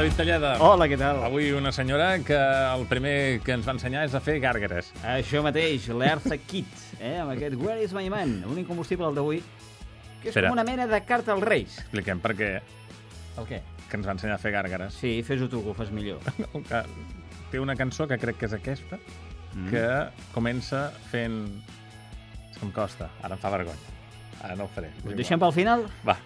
David Talleda. Hola, què tal? Avui una senyora que el primer que ens va ensenyar és a fer gàrgares. Això mateix, l'Eartha Kit, eh? amb aquest Where is my man? Un incombustible el d'avui, que és Espera. com una mena de carta als Reis. Expliquem per què El què? que ens va ensenyar a fer gàrgares. Sí, fes-ho tu, que ho fas millor. Que Té una cançó que crec que és aquesta, que comença fent... És que em costa, ara em fa vergonya. Ara no ho faré. Ho deixem pel final? Va,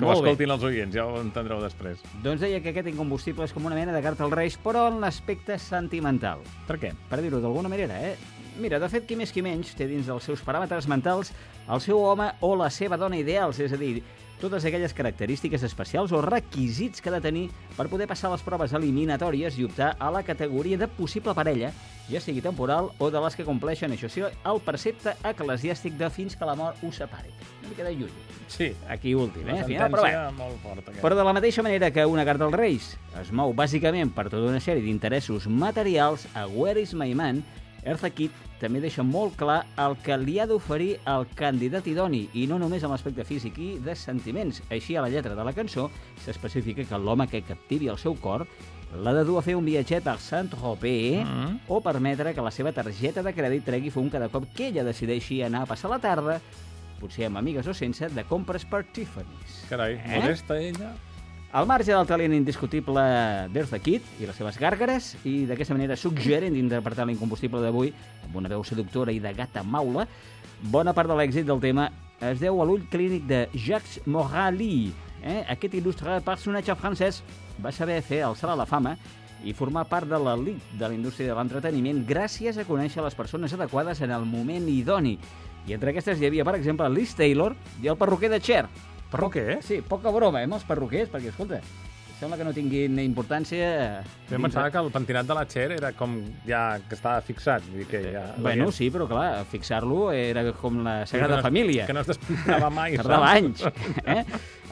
que bé. els oients, ja ho entendreu després. Doncs deia que aquest incombustible és com una mena de carta als Reis, però en l'aspecte sentimental. Per què? per dir-ho d'alguna manera, eh? Mira, de fet, qui més qui menys té dins dels seus paràmetres mentals el seu home o la seva dona ideals, és a dir, totes aquelles característiques especials o requisits que ha de tenir per poder passar les proves eliminatòries i optar a la categoria de possible parella, ja sigui temporal o de les que compleixen, això sí, el precepte eclesiàstic de fins que la mort us separi. Una mica de lluny. Sí, Aquí últim, eh? Al final, però bé. molt forta. Aquesta. Però de la mateixa manera que una carta als Reis es mou bàsicament per tota una sèrie d'interessos materials, a Where is my man, Eartha Kitt també deixa molt clar el que li ha d'oferir el candidat idoni, i no només amb l'aspecte físic i de sentiments. Així, a la lletra de la cançó s'especifica que l'home que captivi el seu cor l'ha de dur a fer un viatget a Saint-Tropez Mhm. o permetre que la seva targeta de crèdit tregui fum cada cop que ella decideixi anar a passar la tarda, potser amb amigues o sense, de compres per Tiffany's. Carai, Eh? modesta ella. Al marge del talent indiscutible d'Eartha Kitt i les seves gàrgares, i d'aquesta manera suggerent d'interpretar l'incombustible d'avui amb una veu seductora i de gata maula, bona part de l'èxit del tema es deu a l'ull clínic de Jacques Morali. Eh? Aquest il·lustre personatge francès va saber fer el salt a la fama i formar part de l'elit de la indústria de l'entreteniment gràcies a conèixer les persones adequades en el moment idoni. I entre aquestes hi havia, per exemple, Liz Taylor i el perruquer de Cher, Perruquer, eh? Sí, poca broma, eh, amb els perruquers, perquè, escolta, sembla que no tinguin importància... Jo em pensava que el pentinat de la Cher era com ja que estava fixat. Vull dir que ja... Bueno, sí, però clar, fixar-lo era com la Sagrada que no, Família. Que no es despintava mai. Tardava anys. Eh?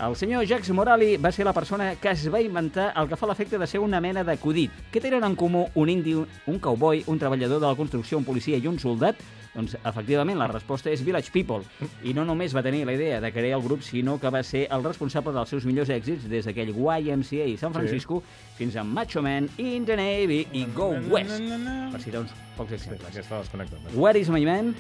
El senyor Jacques Morali va ser la persona que es va inventar el que fa l'efecte de ser una mena d'acudit. Què tenen en comú un indi, un cowboy, un treballador de la construcció, un policia i un soldat? Doncs, efectivament, la resposta és Village People. I no només va tenir la idea de crear el grup, sinó que va ser el responsable dels seus millors èxits des d'aquell YMCA i San Francisco fins a Macho Man, In the Navy i Go West. Per citar uns pocs Sí, exemples. aquesta desconnecta. Where is my man?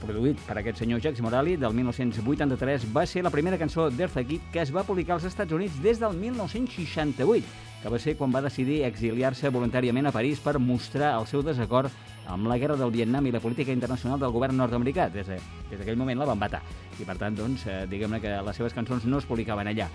Produït per aquest senyor Jacques Morali, del 1983, va ser la primera cançó d'Eartha Kitt que es va publicar als Estats Units des del 1968, que va ser quan va decidir exiliar-se voluntàriament a París per mostrar el seu desacord amb la guerra del Vietnam i la política internacional del govern nord-americà. Des de- d'aquell moment la van vetar. I, per tant, doncs, eh, diguem-ne que les seves cançons no es publicaven allà.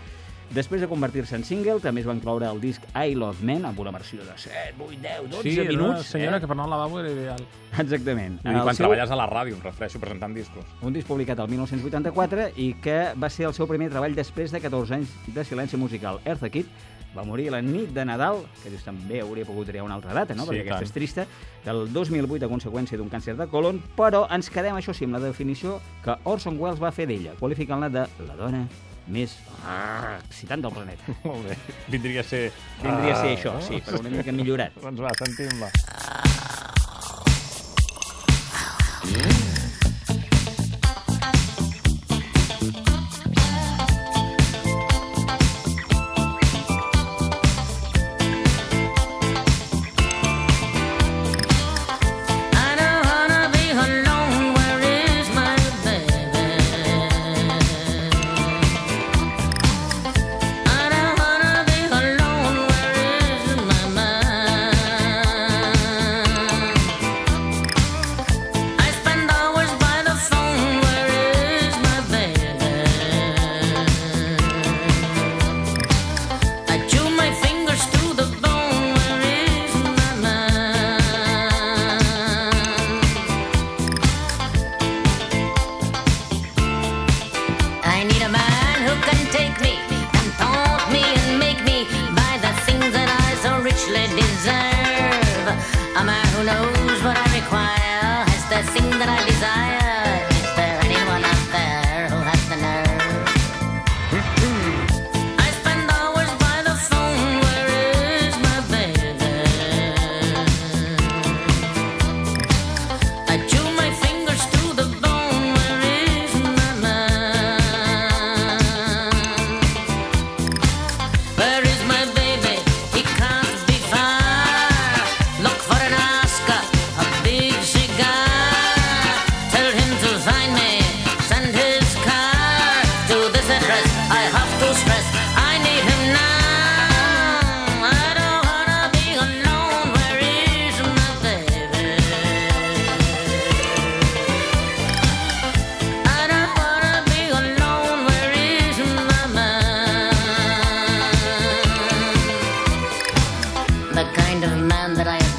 Després de convertir-se en single, també es va incloure el disc I Love Men, amb una versió de 7, 8, 10, 12 Sí, minuts. una senyora eh? que per anar al lavabo era ideal. Exactament. Vull dir, El quan seu- treballes a la ràdio, em refereixo, presentant discos. un disc publicat el 1984 i que va ser el seu primer treball després de 14 anys de silenci musical. Eartha Kitt va morir la nit de Nadal, que dius també hauria pogut triar una altra data, no? Sí, perquè aquesta tant. és trista, del 2008 a conseqüència d'un càncer de colon, però ens quedem, això sí, amb la definició que Orson Welles va fer d'ella, qualificant-la de la dona més ah, excitant del planeta. Molt bé. Vindria a ser... Vindria a ser Ah. això, sí, però una mica millorat. Doncs va, sentim-la. I knows what I require, has the thing that I desire.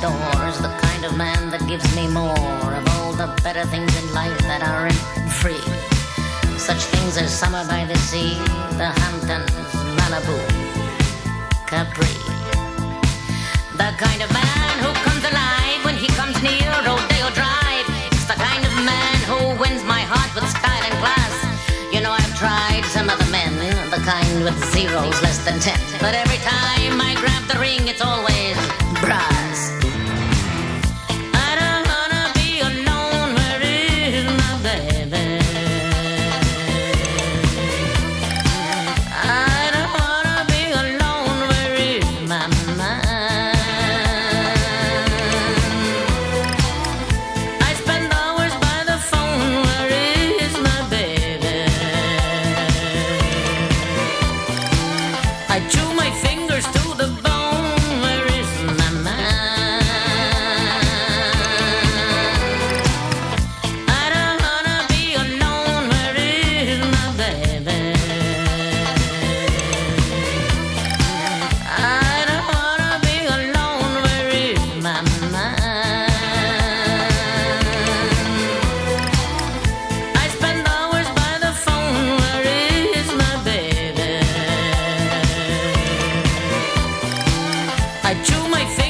doors. The kind of man that gives me more of all the better things in life that aren't free. Such things as summer by the sea, the Hamptons, Malibu, Capri. The kind of man who comes alive when he comes near Rodeo Drive. It's the kind of man who wins my heart with style and class. You know, I've tried some other men, the kind with zeros less than ten. But every time I grab the ring, it's always I chew my fingers to the bone.